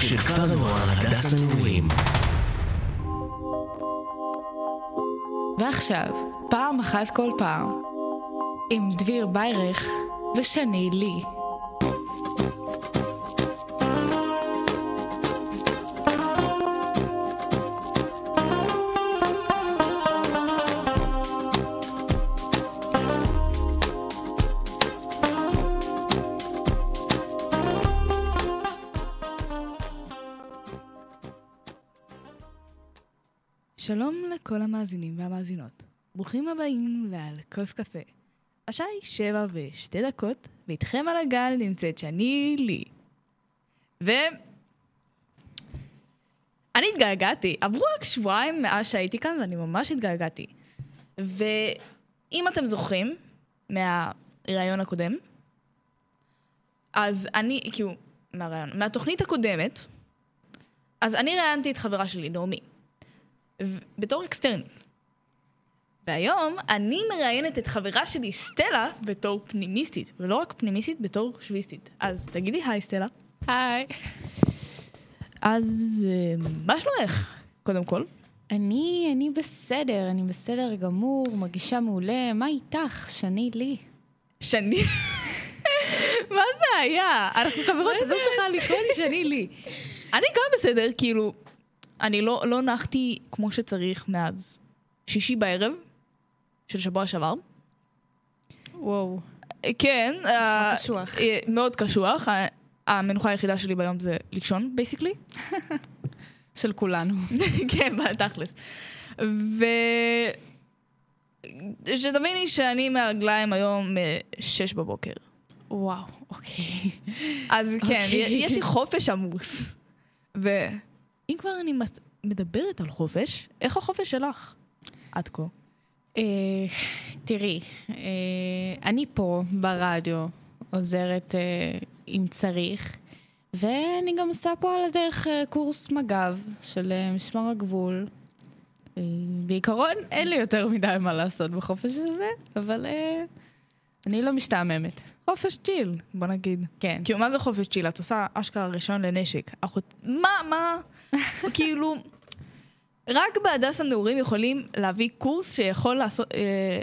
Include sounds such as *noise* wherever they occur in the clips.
של כפר הנוער הדס הנעורים. ועכשיו, פעם אחת כל פעם, עם דביר ביירך ושני לי. שלום לכל המאזינים והמאזינות. ברוכים הבאים לעל כוס קפה. השעה היא שבע ושתי דקות, ואיתכם על הגל נמצאת שני לי. ו... אני התגעגעתי. עברו רק שבועיים מאז שהייתי כאן, ואני ממש התגעגעתי. ואם אתם זוכרים, מהראיון הקודם, אז אני, כאילו, מהראיון, מהתוכנית הקודמת, אז אני ראיינתי את חברה שלי, נעמי. בתור אקסטרנית. והיום אני מראיינת את חברה שלי, סטלה, בתור פנימיסטית, ולא רק פנימיסטית, בתור שוויסטית. אז תגידי היי, סטלה. היי. אז אה, מה שלומך, קודם כל? אני, אני בסדר, אני בסדר גמור, מרגישה מעולה. מה איתך, שני לי? שני... *laughs* מה זה היה? אנחנו חברות, את לא צריכה לקרוא לי שני לי. אני גם בסדר, כאילו, אני לא, לא נחתי כמו שצריך מאז שישי בערב של שבוע שעבר. וואו. כן. אה, קשוח. אה, מאוד קשוח. ה- המנוחה היחידה שלי ביום זה לישון, בייסיקלי. *laughs* של כולנו. *laughs* כן, בתכלס. ו... שתביני שאני מהרגליים היום מ-6 בבוקר. וואו, אוקיי. אז כן, אוקיי. יש לי חופש עמוס. ואם כבר אני מדברת על חופש, איך החופש שלך עד כה? אה, תראי, אה, אני פה ברדיו, עוזרת אה, אם צריך, ואני גם עושה פה על הדרך קורס מג"ב של משמר הגבול. בעיקרון אין לי יותר מדי מה לעשות בחופש הזה, אבל אני לא משתעממת. חופש צ'יל, בוא נגיד. כן. כאילו, מה זה חופש צ'יל? את עושה אשכרה רישיון לנשק. אחות... מה, מה? *laughs* כאילו, רק בהדס הנעורים יכולים להביא קורס שיכול לעשות... אה,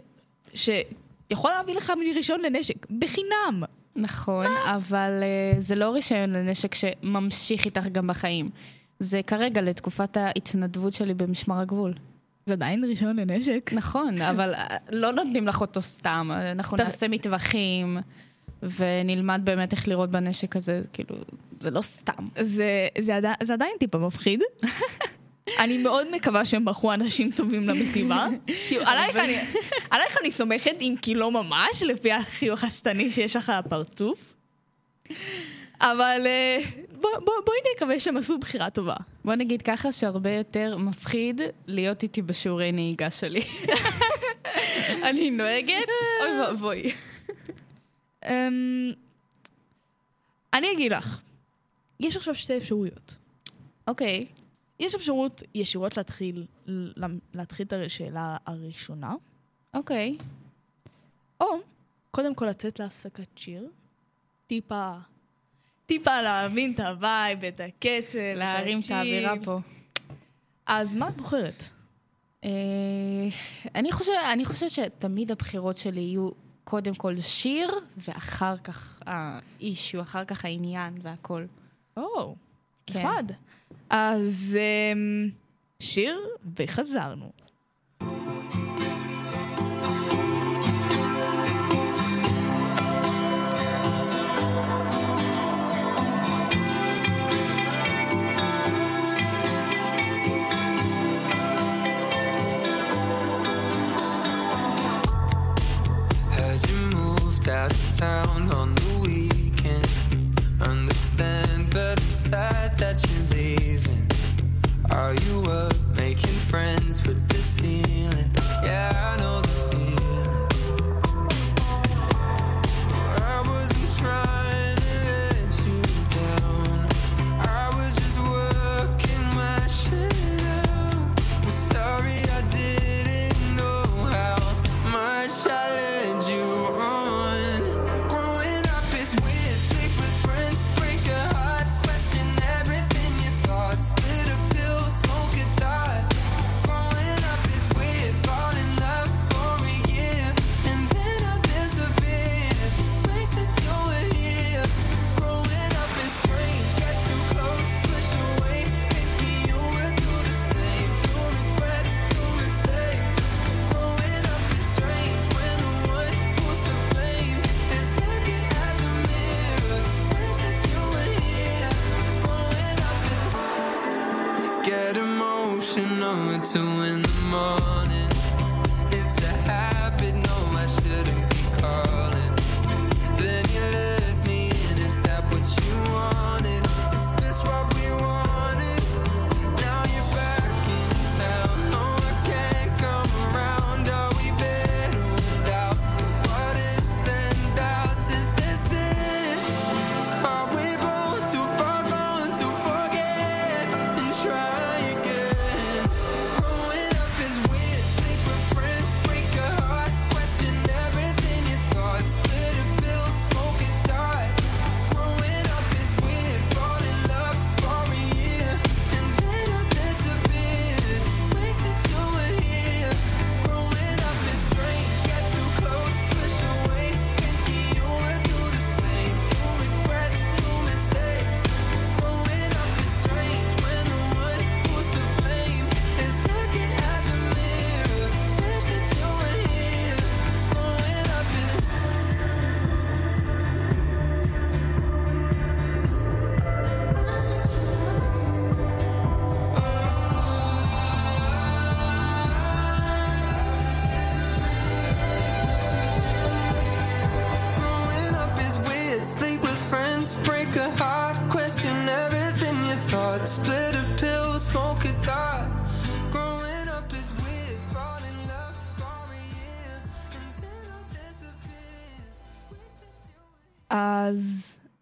שיכול להביא לך רישיון לנשק. בחינם. נכון, אבל uh, זה לא רישיון לנשק שממשיך איתך גם בחיים. זה כרגע לתקופת ההתנדבות שלי במשמר הגבול. זה עדיין רישיון לנשק. נכון, אבל אה, לא נותנים לך אותו סתם. אנחנו נעשה מטווחים, ונלמד באמת איך לראות בנשק הזה, כאילו, זה לא סתם. זה, זה, עדי, זה עדיין טיפה מפחיד. *laughs* אני מאוד מקווה שהם בחרו אנשים טובים למסיבה. *laughs* כאילו, עלייך אני, עלייך אני סומכת, אם כי לא ממש, לפי החיוך השטני שיש לך הפרצוף. אבל אה, בוא, בוא, בואי נקווה שהם עשו בחירה טובה. בוא נגיד ככה שהרבה יותר מפחיד להיות איתי בשיעורי נהיגה שלי. *laughs* אני נוהגת, אוי ואבוי. אמ, אני אגיד לך, יש עכשיו שתי אפשרויות. אוקיי. יש אפשרות ישירות להתחיל, להתחיל את השאלה הראשונה, אוקיי. או קודם כל לצאת להפסקת שיר, טיפה, טיפה להבין את ה vibe, את הקצב, להרים את. האווירה פה. אז מה את בוחרת? אה, אני חושבת שתמיד הבחירות שלי יהיו קודם כל שיר, ואחר כך ה issue, אחר כך העניין והכל. או, כן. נחמד. אז אמ, שיר וחזרנו. Heard that you're leaving. Are you up making friends with the ceiling? Yeah, I know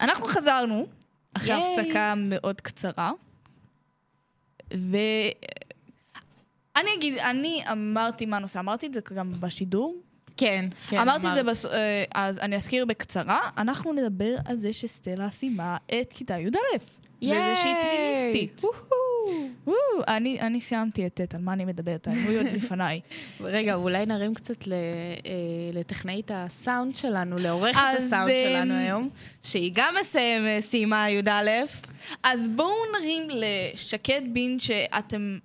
אנחנו חזרנו, אחרי ייי. הפסקה מאוד קצרה. ואני אגיד, אני אמרתי מה הנושא, אמרתי את זה גם בשידור. כן, כן. אמרתי את זה, אמרת. בס... אה, אז אני אזכיר בקצרה. אנחנו נדבר על זה שסטלה סיימה את כיתה י"א. וזה שהיא פנימיסטית. אני, אני סיימתי את ט', על מה אני מדברת? היו עוד לפניי. *laughs* רגע, אולי נרים קצת ל- אה, לטכנאית הסאונד שלנו, לעורכת הסאונד אמ, שלנו היום, שהיא גם מסיים- סיימה י"א. אז בואו נרים לשקד בין שאתם...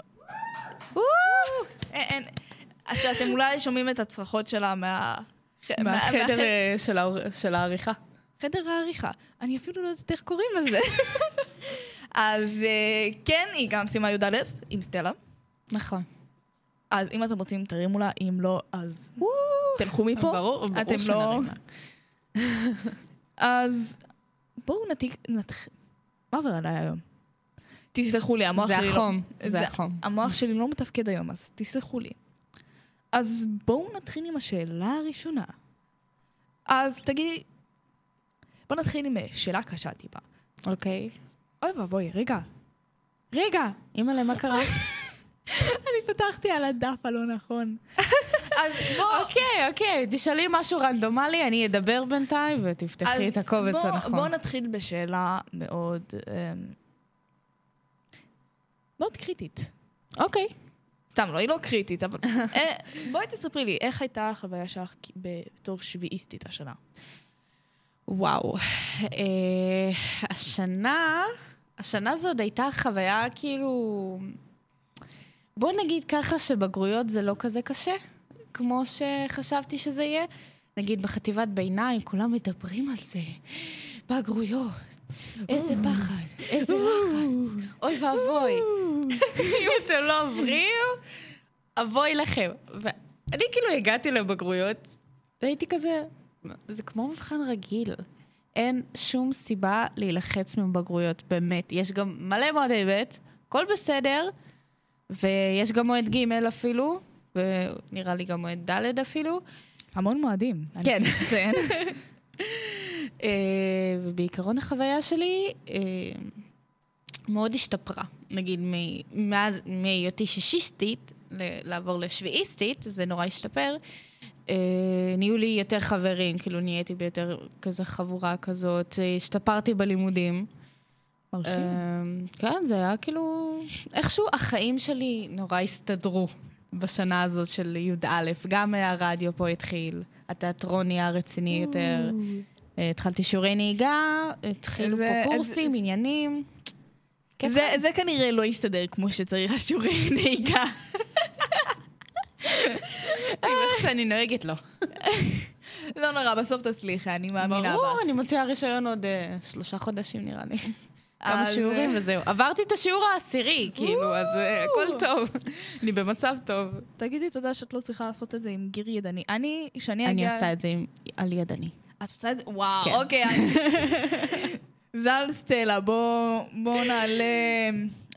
שאתם אולי שומעים את הצרחות שלה מה... מהחדר אה, של העריכה. חדר העריכה. אני אפילו לא יודעת איך קוראים לזה. *laughs* אז אה, כן, היא גם סיימה י"א עם סטלה. נכון. אז אם אתם רוצים, תרימו לה, אם לא, אז תלכו מפה. ברור, ברור אתם לא... שנרים לה. אז בואו נתיק... מה עובר עליי היום? תסלחו לי, המוח זה שלי החום, לא... זה החום. המוח שלי לא מתפקד היום, אז תסלחו לי. אז בואו נתחיל עם השאלה הראשונה. אז תגידי... בואו נתחיל עם אה, שאלה קשה טיפה. אוקיי. אוי ואבוי, רגע. רגע, אימא'לה, מה קרה? *laughs* אני פתחתי על הדף הלא נכון. *laughs* אז בואו... אוקיי, אוקיי, תשאלי משהו רנדומלי, אני אדבר בינתיים ותפתחי את הקובץ בוא, הנכון. בואו נתחיל בשאלה מאוד... אמ, מאוד קריטית. אוקיי. סתם, לא, היא לא קריטית, אבל... אה, בואי תספרי לי, איך הייתה החוויה שלך בתור שביעיסטית השנה? וואו. אה, השנה, השנה הזאת הייתה חוויה כאילו... בוא נגיד ככה שבגרויות זה לא כזה קשה, כמו שחשבתי שזה יהיה. נגיד בחטיבת ביניים, כולם מדברים על זה. בגרויות. איזה פחד, איזה לחץ, אוי ואבוי. *laughs* אם אתם לא עוברים, אבוי לכם. ואני כאילו הגעתי לבגרויות, והייתי כזה, זה כמו מבחן רגיל. אין שום סיבה להילחץ מבגרויות, באמת. יש גם מלא מועדי ב', הכל בסדר, ויש גם מועד ג' אפילו, ונראה לי גם מועד ד' אפילו. המון מועדים. כן. *laughs* אה, ובעיקרון החוויה שלי אה, מאוד השתפרה. נגיד, מאז, מהיותי שישיסטית, לעבור לשביעיסטית, זה נורא השתפר. אה, נהיו לי יותר חברים, כאילו נהייתי ביותר כזה חבורה כזאת, אה, השתפרתי בלימודים. מרשים. אה, כן, זה היה כאילו... איכשהו החיים שלי נורא הסתדרו בשנה הזאת של י"א. גם הרדיו פה התחיל, התיאטרון נהיה רציני יותר. אה, התחלתי שיעורי נהיגה, התחילו זה- פה קורסים, עניינים. כיף זה. זה כנראה לא יסתדר כמו שצריך השיעורי *laughs* נהיגה. שאני נוהגת לו. *laughs* לא נורא, בסוף תצליחי, אני מאמינה ברור, בך. אני מוציאה רישיון עוד אה, שלושה חודשים נראה לי. *laughs* כמה שיעורים וזהו. עברתי את השיעור העשירי, כאילו, אז אה, הכל טוב. *laughs* אני במצב טוב. תגידי תודה שאת לא צריכה לעשות את זה עם גיר ידני. אני, שאני אני אגיע... עושה את זה עם- על ידני. את עושה את זה? וואו, כן. אוקיי. ז"ל סטלה, בואו בוא נעלה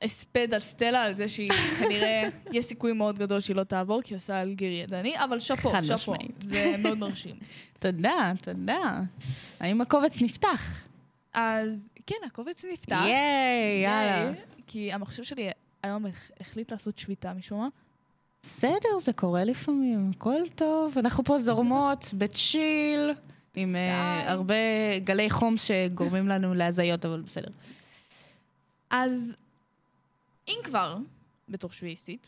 הספד על סטלה, על זה שהיא כנראה, *laughs* יש סיכוי מאוד גדול שהיא לא תעבור, כי היא עושה על גיר ידני, אבל שאפו, שאפו. זה מאוד מרשים. *laughs* תודה, תודה. האם הקובץ נפתח? אז כן, הקובץ נפתח. ייי, יאללה. כי המחשב שלי היום הח- החליט לעשות שביתה משום מה. בסדר, זה קורה לפעמים, הכל טוב. אנחנו פה זורמות *laughs* בצ'יל, עם אה. הרבה גלי חום שגורמים לנו להזיות, אבל בסדר. אז אם כבר, בתור שביעיסטית,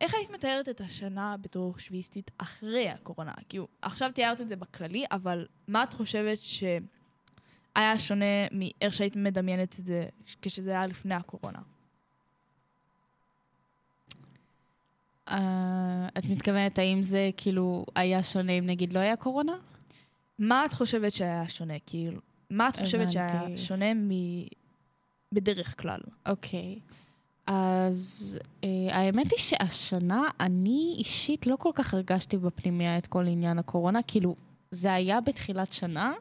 איך היית מתארת את השנה בתור שביעיסטית אחרי הקורונה? כאילו, עכשיו תיארת את זה בכללי, אבל מה את חושבת שהיה שונה מאיך שהיית מדמיינת את זה כשזה היה לפני הקורונה? אה, את מתכוונת האם זה כאילו היה שונה אם נגיד לא היה קורונה? מה את חושבת שהיה שונה? כאילו, מה את חושבת שהיה הבנתי. שונה מ... בדרך כלל? אוקיי. אז אה, האמת היא שהשנה אני אישית לא כל כך הרגשתי בפנימיה את כל עניין הקורונה. כאילו, זה היה בתחילת שנה,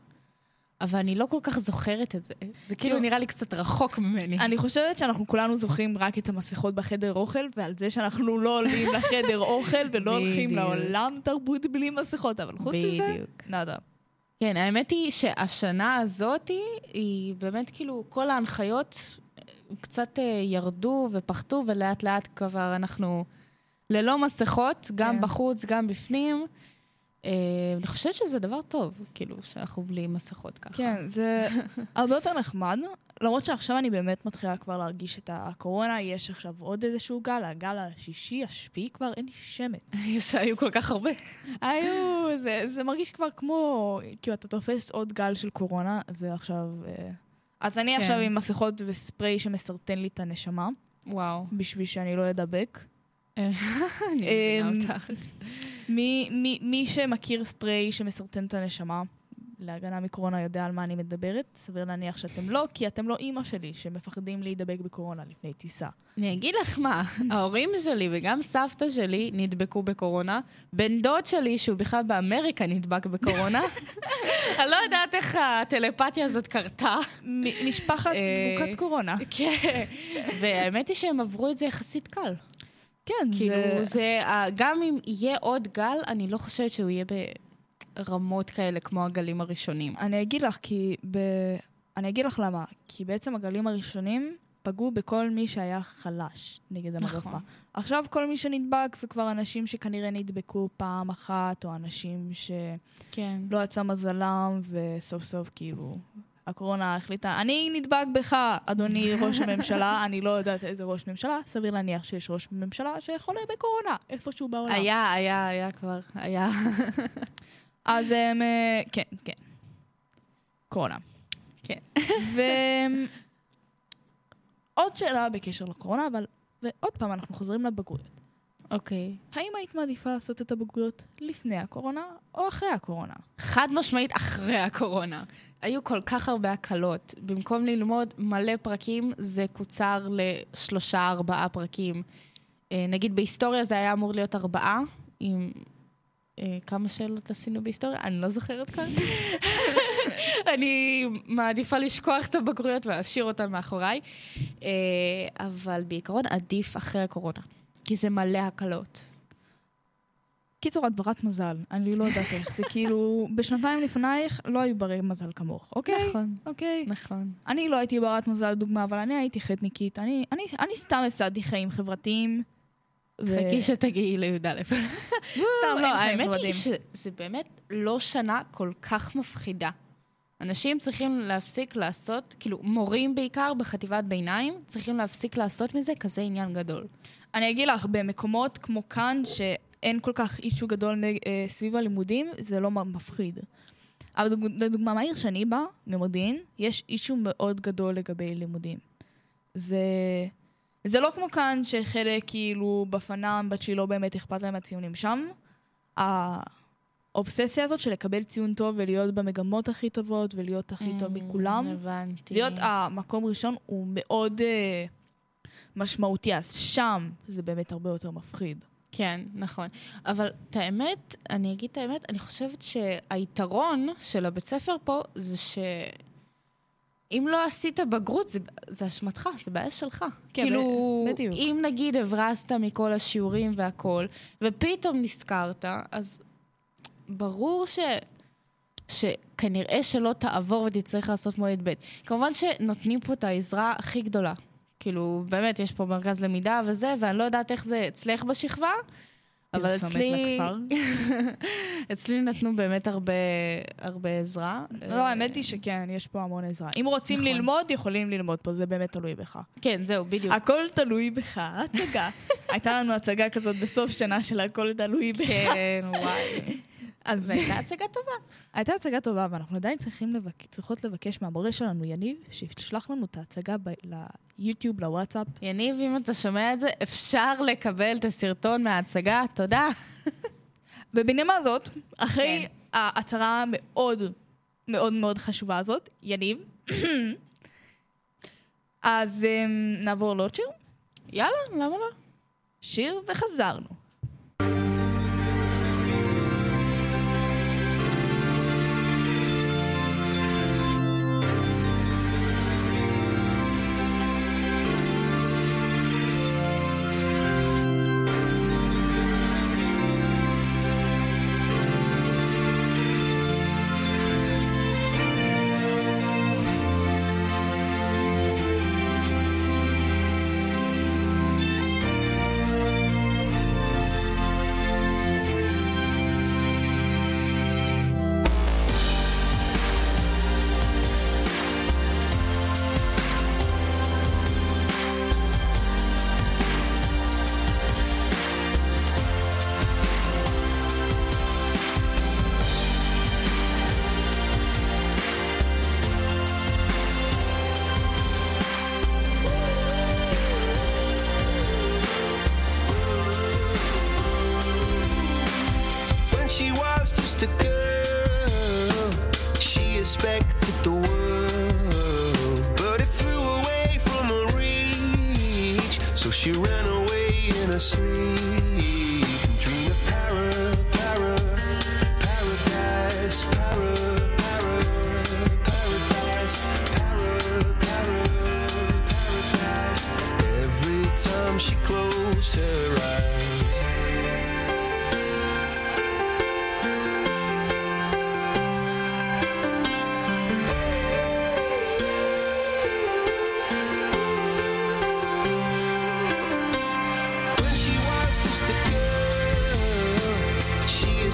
אבל אני לא כל כך זוכרת את זה. זה כאילו כאילו- נראה לי קצת רחוק ממני. אני חושבת שאנחנו כולנו זוכרים רק את המסכות בחדר אוכל, ועל זה שאנחנו לא עולים לחדר אוכל ולא הולכים. לעולם תרבות בלי מסכות, אבל חוץ מזה. נאדה. כן, האמת היא שהשנה הזאת היא באמת כאילו, כל ההנחיות קצת אה, ירדו ופחתו, ולאט לאט כבר אנחנו ללא מסכות, גם כן. בחוץ, גם בפנים. אה, אני חושבת שזה דבר טוב, כאילו, שאנחנו בלי מסכות ככה. כן, זה *laughs* הרבה יותר נחמד, למרות שעכשיו אני באמת מתחילה כבר להרגיש את הקורונה, יש עכשיו עוד איזשהו גל, הגל השישי, השביעי כבר, אין לי שמץ. שהיו כל כך הרבה. היו, זה, זה מרגיש כבר כמו, כאילו, אתה תופס עוד גל של קורונה, זה עכשיו... אה, אז אני כן. עכשיו עם מסכות וספרי שמסרטן לי את הנשמה, וואו. בשביל שאני לא אדבק. *laughs* אני אמ, מבינה אותך. מי, מי, מי שמכיר ספרי שמסרטן את הנשמה להגנה מקורונה יודע על מה אני מדברת. סביר להניח שאתם לא, כי אתם לא אימא שלי, שמפחדים להידבק בקורונה לפני טיסה. אני אגיד לך מה, ההורים שלי וגם סבתא שלי נדבקו בקורונה. בן דוד שלי, שהוא בכלל באמריקה, נדבק בקורונה. *laughs* אני לא יודעת איך הטלפתיה הזאת קרתה. משפחת אה, דבוקת קורונה. כן. והאמת היא שהם עברו את זה יחסית קל. כן, כאילו, זה... זה... גם אם יהיה עוד גל, אני לא חושבת שהוא יהיה ברמות כאלה כמו הגלים הראשונים. אני אגיד לך, כי... ב... אני אגיד לך למה. כי בעצם הגלים הראשונים פגעו בכל מי שהיה חלש נגד המגפה. נכון. עכשיו כל מי שנדבק זה כבר אנשים שכנראה נדבקו פעם אחת, או אנשים שלא כן. יצא מזלם, וסוף סוף כאילו... הקורונה החליטה, אני נדבק בך, אדוני *laughs* ראש הממשלה, אני לא יודעת איזה ראש ממשלה, סביר להניח שיש ראש ממשלה שחולה בקורונה, איפשהו בעולם. היה, היה, היה כבר, היה. אז הם, אה, כן, כן. קורונה. כן. ועוד שאלה בקשר לקורונה, אבל... ועוד פעם, אנחנו חוזרים לבגרויות. אוקיי. האם היית מעדיפה לעשות את הבגרויות לפני הקורונה או אחרי הקורונה? חד משמעית אחרי הקורונה. היו כל כך הרבה הקלות. במקום ללמוד מלא פרקים, זה קוצר לשלושה, ארבעה פרקים. אה, נגיד בהיסטוריה זה היה אמור להיות ארבעה, עם... אה, כמה שאלות עשינו בהיסטוריה? אני לא זוכרת כבר. *laughs* אני מעדיפה לשכוח את הבגרויות ולהשאיר אותן מאחוריי. אה, אבל בעיקרון עדיף אחרי הקורונה, כי זה מלא הקלות. קיצור, את ברת מזל, אני לא יודעת איך. זה כאילו, בשנתיים לפנייך לא היו ברי מזל כמוך, אוקיי? נכון, אוקיי. נכון. אני לא הייתי ברת מזל לדוגמה, אבל אני הייתי חטניקית. אני, אני, אני סתם הפסדתי חיים חברתיים. חכי שתגיעי לי"א. *laughs* סתם, לא, האמת היא. שזה באמת לא שנה כל כך מפחידה. אנשים צריכים להפסיק לעשות, כאילו, מורים בעיקר בחטיבת ביניים, צריכים להפסיק לעשות מזה כזה עניין גדול. אני אגיד לך, במקומות כמו כאן, שאין כל כך אישו גדול נג, אה, סביב הלימודים, זה לא מפחיד. אבל דוג- לדוגמה, מהעיר שאני באה, ממודיעין, יש אישו מאוד גדול לגבי לימודים. זה... זה לא כמו כאן, שחלק כאילו בפנם, בת שהיא לא באמת אכפת להם מהציונים. שם, האובססיה הזאת של לקבל ציון טוב ולהיות במגמות הכי טובות ולהיות הכי טוב מכולם, הבנתי. להיות המקום ראשון הוא מאוד אה, משמעותי, אז שם זה באמת הרבה יותר מפחיד. כן, נכון. אבל את האמת, אני אגיד את האמת, אני חושבת שהיתרון של הבית ספר פה זה ש... אם לא עשית בגרות, זה, זה אשמתך, זה בעיה שלך. כן, כאילו, בדיוק. אם נגיד הברזת מכל השיעורים והכול, ופתאום נזכרת, אז ברור ש... שכנראה שלא תעבור ותצטרך לעשות מועד ב'. כמובן שנותנים פה את העזרה הכי גדולה. כאילו, באמת, יש פה מרכז למידה וזה, ואני לא יודעת איך זה אצלך בשכבה, אבל פרסומת אצלי. *laughs* אצלי נתנו באמת הרבה, הרבה עזרה. לא, האמת היא שכן, יש פה המון עזרה. אם רוצים נכון. ללמוד, יכולים ללמוד פה, זה באמת תלוי בך. כן, זהו, בדיוק. הכל תלוי בך, הצגה. *laughs* הייתה לנו הצגה כזאת בסוף שנה של הכל תלוי בך. כן, וואי. אז זו הייתה הצגה טובה. הייתה הצגה טובה, ואנחנו עדיין צריכים לבק... צריכות לבקש מהמורה שלנו, יניב, שישלח לנו את ההצגה ב... ליוטיוב, לוואטסאפ. יניב, אם אתה שומע את זה, אפשר לקבל את הסרטון מההצגה, תודה. ובנימה זאת, אחרי כן. ההצהרה המאוד מאוד מאוד חשובה הזאת, יניב, *clears throat* אז um, נעבור לעוד שיר? יאללה, למה לא? שיר וחזרנו.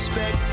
respect.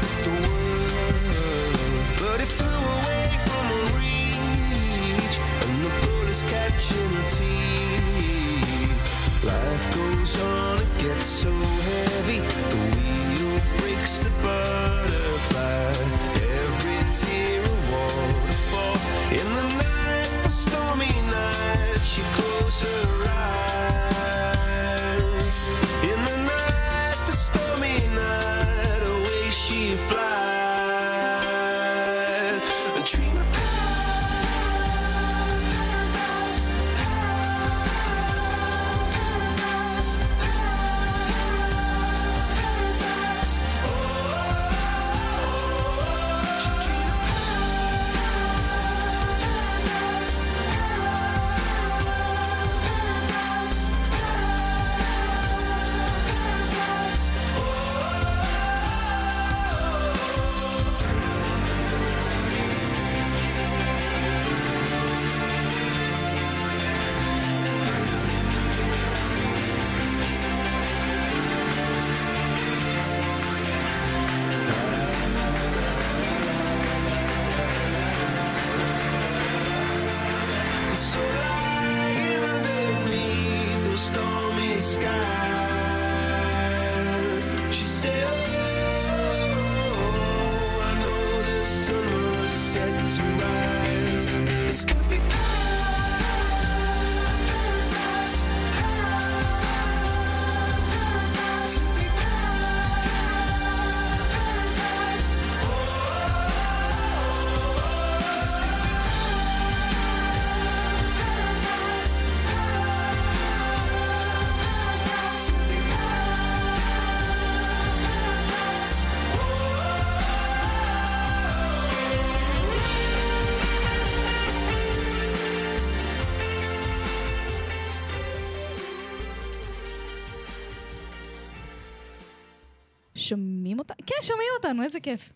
שומעים אותנו? איזה כיף.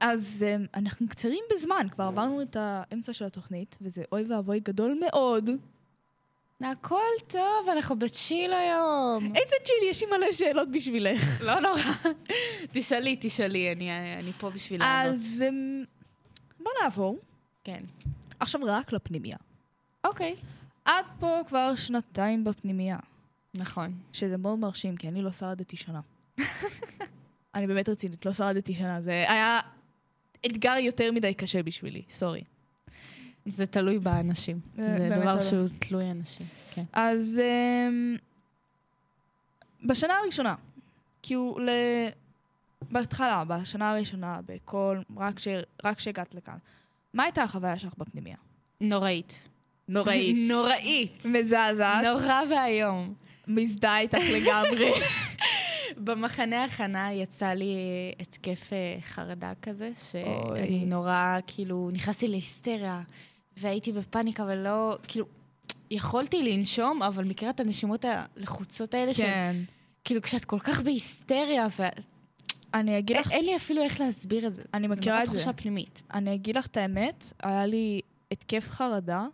אז um, אנחנו קצרים בזמן, כבר עברנו את האמצע של התוכנית, וזה אוי ואבוי גדול מאוד. הכל טוב, אנחנו בצ'יל היום. איזה צ'יל, יש לי מלא שאלות בשבילך. *laughs* לא נורא. תשאלי, תשאלי, אני, אני פה בשביל לענות. אז um, בוא נעבור כן. עכשיו רק לפנימייה. אוקיי. את פה כבר שנתיים בפנימייה, נכון. שזה מאוד מרשים, כי אני לא שרדתי שנה. *laughs* אני באמת רצינית, לא שרדתי שנה. זה היה אתגר יותר מדי קשה בשבילי, סורי. זה תלוי באנשים. זה זה דבר תלוי. שהוא תלוי אנשים. כן. אז um, בשנה הראשונה, כאילו, ל... בהתחלה, בשנה הראשונה, בכל... רק ש- רק כשהגעת לכאן, מה הייתה החוויה שלך בפנימייה? נוראית. נוראית. *laughs* נוראית. מזעזעת, נורא ואיום. מזדהה איתך לגמרי. *laughs* במחנה הכנה יצא לי התקף אה, חרדה כזה, שאני. נורא, כאילו, נכנסתי להיסטריה, והייתי בפאניקה ולא, כאילו, יכולתי לנשום, אבל מכירת הנשימות הלחוצות האלה, של, כן. כאילו, כשאת כל כך בהיסטריה, אני אגיד לך, ואין לי אפילו איך להסביר את זה. אני מכירה. את זה. נורא תחושה פנימית. אני אגיד לך את האמת, היה לי התקף חרדה,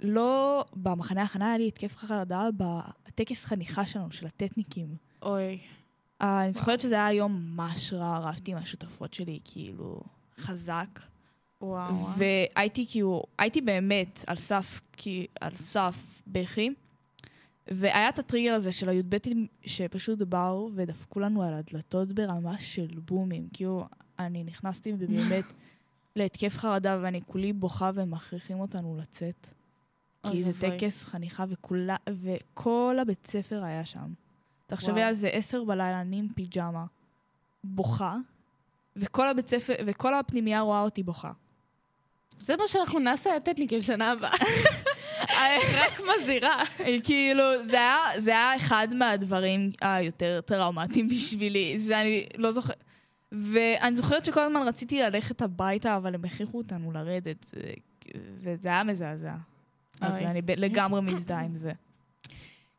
לא במחנה ההכנה, היה לי התקף חרדה בטקס חניכה שלנו, של הטטניקים. אוי. אה, אני זוכרת שזה היה יום ממש רע, רבתי עם השותפות שלי, כאילו, חזק. וואו. והייתי כאילו, הייתי באמת על סף, כי, על סף בכי. והיה את הטריגר הזה של הי"בים שפשוט באו ודפקו לנו על הדלתות ברמה של בומים. כאילו, אני נכנסתי באמת *laughs* להתקף חרדה ואני כולי בוכה והם מכריחים אותנו לצאת. כי זה. טקס חניכה וכולה, וכל הבית ספר היה שם. תחשבי. על זה, עשר בלילה, אני עם פיג'מה, בוכה, וכל הבית ספר, וכל הפנימייה רואה אותי בוכה. זה מה שאנחנו נעשה הטטניקים שנה הבאה. *laughs* רק מזהירה. כאילו, זה היה, זה היה אחד מהדברים היותר טראומטיים בשבילי. זה אני לא זוכרת. ואני זוכרת שכל הזמן רציתי ללכת הביתה, אבל הם הכריחו אותנו לרדת, וזה היה מזעזע. אז. אני לגמרי מזדהה עם זה.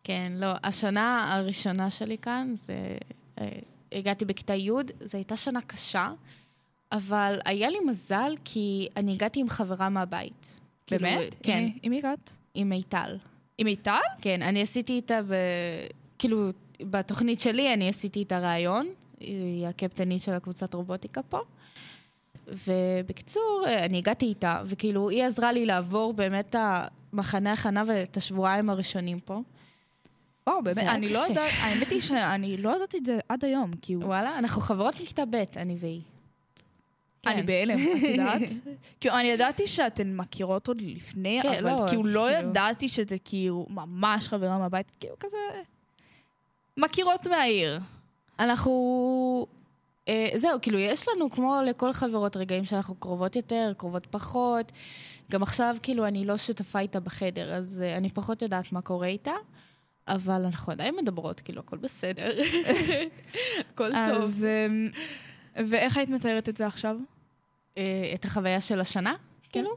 כן, לא, השנה הראשונה שלי כאן, זה... אה, הגעתי בכיתה י', זו הייתה שנה קשה, אבל היה לי מזל כי אני הגעתי עם חברה מהבית. כאילו, באמת? כן, עם- מי הגעת? עם מיטל. עם מיטל? כן, אני עשיתי איתה ב... כאילו, בתוכנית שלי אני עשיתי איתה ראיון, היא הקפטנית של הקבוצת רובוטיקה פה. ובקיצור, אה, אני הגעתי איתה, וכאילו, היא עזרה לי לעבור באמת את המחנה הכנה ואת השבועיים הראשונים פה. וואו, באמת, אני לא. יודעת, האמת היא שאני לא ידעתי את זה עד היום, כי הוא... וואלה, אנחנו חברות מכיתה ב', אני והיא. אני כן. בהלם, את *laughs* יודעת? כאילו, אני ידעתי שאתן מכירות עוד לפני, כן, אבל לא, כאילו לא כאילו- ידעתי שזה כאילו ממש חברה מהבית, כאילו כזה... מכירות מהעיר. אנחנו... אה, זהו, כאילו, יש לנו, כמו לכל חברות, רגעים שאנחנו קרובות יותר, קרובות פחות. גם עכשיו, כאילו, אני לא שותפה איתה בחדר, אז אה, אני פחות יודעת מה קורה איתה, אבל אנחנו עדיין מדברות, כאילו, הכל בסדר. *laughs* הכל טוב. אז... אמ, ואיך היית מתארת את זה עכשיו? אה, את החוויה של השנה, כאילו?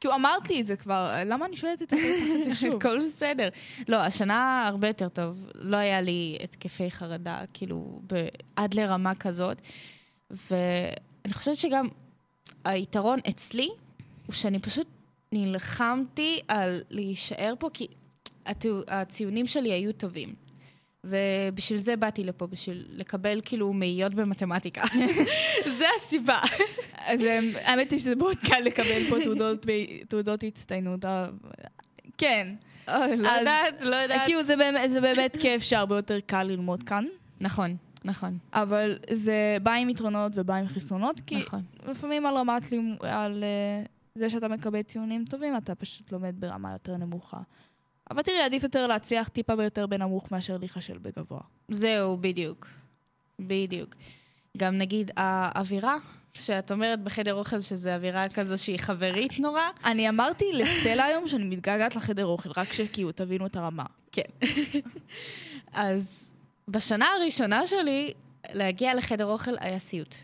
כאילו, אמרת לי את זה כבר, למה אני שואלת את זה *laughs* שוב? הכל בסדר. לא, השנה הרבה יותר טוב. לא היה לי התקפי חרדה, כאילו, עד לרמה כזאת. ואני חושבת שגם היתרון אצלי, הוא שאני פשוט נלחמתי על להישאר פה, כי הציונים שלי היו טובים. ובשביל זה באתי לפה, בשביל לקבל כאילו מאיות במתמטיקה. *laughs* *laughs* זה הסיבה. אז אמ, האמת היא שזה מאוד קל לקבל פה תעודות תעודות הצטיינות. אבל- כן. אוי, לא יודעת, לא יודעת. כאילו, זה באמת- זה באמת כיף שהרבה יותר קל ללמוד כאן. נכון, נכון, אבל זה בא עם יתרונות ובא עם חסרונות, כי נכון. לפעמים על רמת לימוד, על אה, זה שאתה מקבל ציונים טובים, אתה פשוט לומד ברמה יותר נמוכה. אבל תראי, עדיף יותר להצליח טיפה ביותר בנמוך מאשר להיכשל בגבוה. זהו, בדיוק. בדיוק. גם נגיד האווירה, שאת אומרת בחדר אוכל שזה אווירה כזו שהיא חברית נורא, אני אמרתי לסטלה היום שאני מתגעגעת לחדר אוכל, רק שכאילו תבינו את הרמה. כן. אז בשנה הראשונה שלי, להגיע לחדר אוכל היה סיוט.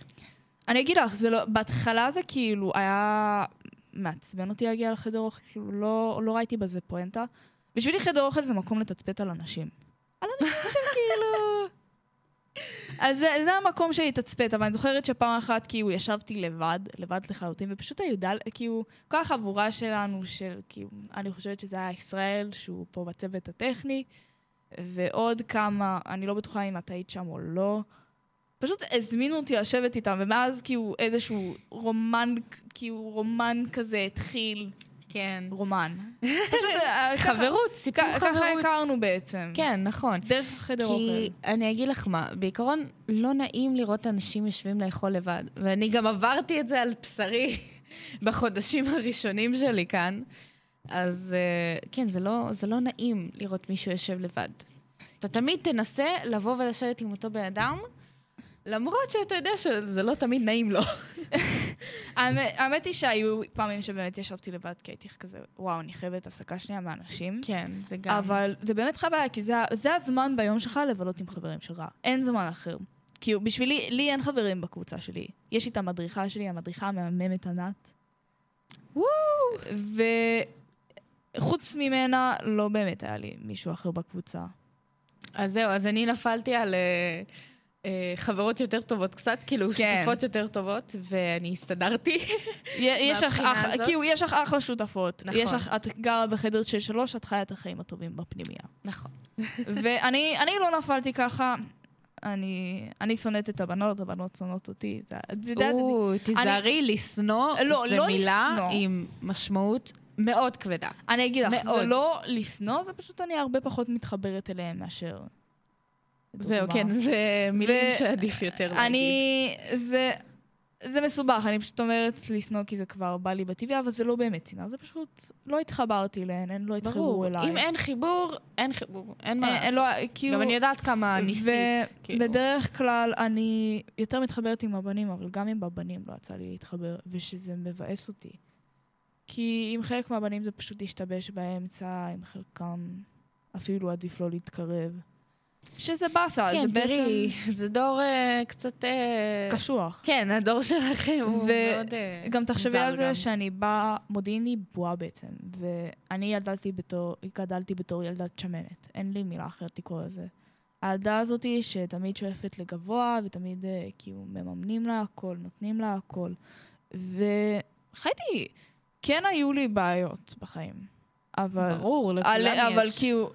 אני אגיד לך, זה לא, בהתחלה זה כאילו היה מעצבן אותי להגיע לחדר אוכל, כאילו לא, לא ראיתי בזה פואנטה. בשבילי חדר אוכל זה מקום לתצפת על אנשים. על אנשים שכאילו... אז זה, זה המקום שלי לתצפת, אבל אני זוכרת שפעם אחת כאילו ישבתי לבד, לבד לחלוטין, ופשוט היודל, כאילו, כל החבורה שלנו, של כאילו, אני חושבת שזה היה ישראל, שהוא פה בצוות הטכני, ועוד כמה, אני לא בטוחה אם את היית שם או לא, פשוט הזמינו אותי לשבת איתם, ומאז כאילו איזשהו רומן, כאילו רומן כזה התחיל, כן. רומן. אה, חברות, סיפור חברות. ככה הכרנו בעצם. כן, נכון. דרך חדר כי אוכל. אני אגיד לך מה, בעיקרון לא נעים לראות אנשים יושבים לאכול לבד. ואני גם עברתי את זה על בשרי *laughs* בחודשים הראשונים שלי כאן. אז אה, כן, זה לא, זה לא נעים לראות מישהו יושב לבד. אתה תמיד תנסה לבוא ולשבת עם אותו בן אדם, למרות שאתה יודע שזה לא תמיד נעים לו. *laughs* האמת- היא שהיו פעמים שבאמת ישבתי לבד, כי הייתי כזה, וואו, אני חייבת הפסקה שנייה מאנשים. כן, זה גם... אבל זה באמת חוויה, כי זה, זה הזמן ביום שלך לבלות עם חברים שלך. אין זמן אחר. כי בשבילי, לי אין חברים בקבוצה שלי. יש לי את המדריכה שלי, המדריכה המהממת ענת. וואו! וחוץ ממנה, לא באמת היה לי מישהו אחר בקבוצה. אז זהו, אז אני נפלתי על אה, חברות יותר טובות קצת, כאילו כן. שותפות יותר טובות, ואני הסתדרתי. יש מהבחינה אח, הזאת. כאילו, יש לך אחלה שותפות. נכון. יש לך, את גרה בחדר של שלוש, את חיה את החיים הטובים בפנימייה. נכון. *laughs* ואני אני לא נפלתי ככה. אני, אני שונאת את הבנות, הבנות שונאות אותי. זה, יודעת, או, תיזהרי, לשנוא לא, זה לא מילה לשנוא. עם משמעות מאוד כבדה. אני אגיד לך, מאוד. זה לא לשנוא, זה פשוט אני הרבה פחות מתחברת אליהם מאשר... זהו. כן, זה מילים ו- שעדיף יותר להגיד. אני... זה... זה מסובך, אני פשוט אומרת לשנוא כי זה כבר בא לי בטבעי, אבל זה לא באמת שנאה, זה פשוט... לא התחברתי אליהן, הן לא התחברו ברור, אליי. אם אין חיבור, אין חיבור, אין מה אה, לעשות. לא, כאילו... גם אני יודעת כמה ניסית. כאילו. ובדרך כלל אני יותר מתחברת עם הבנים, אבל גם עם הבנים לא יצא לי להתחבר, ושזה מבאס אותי. כי עם חלק מהבנים זה פשוט השתבש באמצע, עם חלקם אפילו עדיף לא להתקרב. שזה באסה, זה כן, תראי, בעצם זה דור אה, קצת... אה, קשוח. כן, הדור שלכם הוא ו- מאוד... אה, גם תחשבי על זה גם. שאני באה, מודיעיני בועה בעצם, ואני גדלתי בתור, גדלתי בתור ילדת שמנת. אין לי מילה אחרת לקרוא לזה. הילדה הזאתי שתמיד שואפת לגבוה, ותמיד אה, כאילו מממנים לה הכל, נותנים לה הכל. וחייתי, כן היו לי בעיות בחיים. אבל... ברור, לכולם על, יש. אבל כאילו...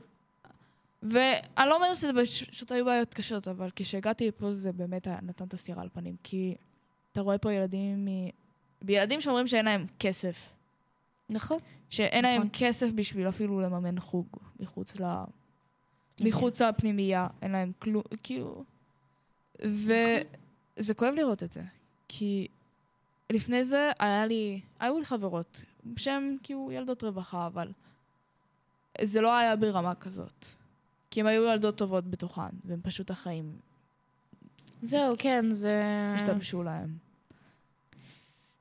ואני לא אומרת שזה פשוט היו בעיות קשות, אבל כשהגעתי לפה זה באמת נתן את הסטירה על פנים. כי אתה רואה פה ילדים מ... ילדים שאומרים שאין להם כסף. נכון. שאין להם נכון. כסף בשביל אפילו לממן חוג מחוץ ל... כן. מחוץ לפנימייה. אין להם כלום, כאילו... וזה כואב לראות את זה. כי לפני זה היה לי... היו לי חברות שהן כאילו ילדות רווחה, אבל זה לא היה ברמה כזאת. כי הן היו ילדות טובות בתוכן, והן פשוט החיים זהו, כן, זה... השתבשו להם.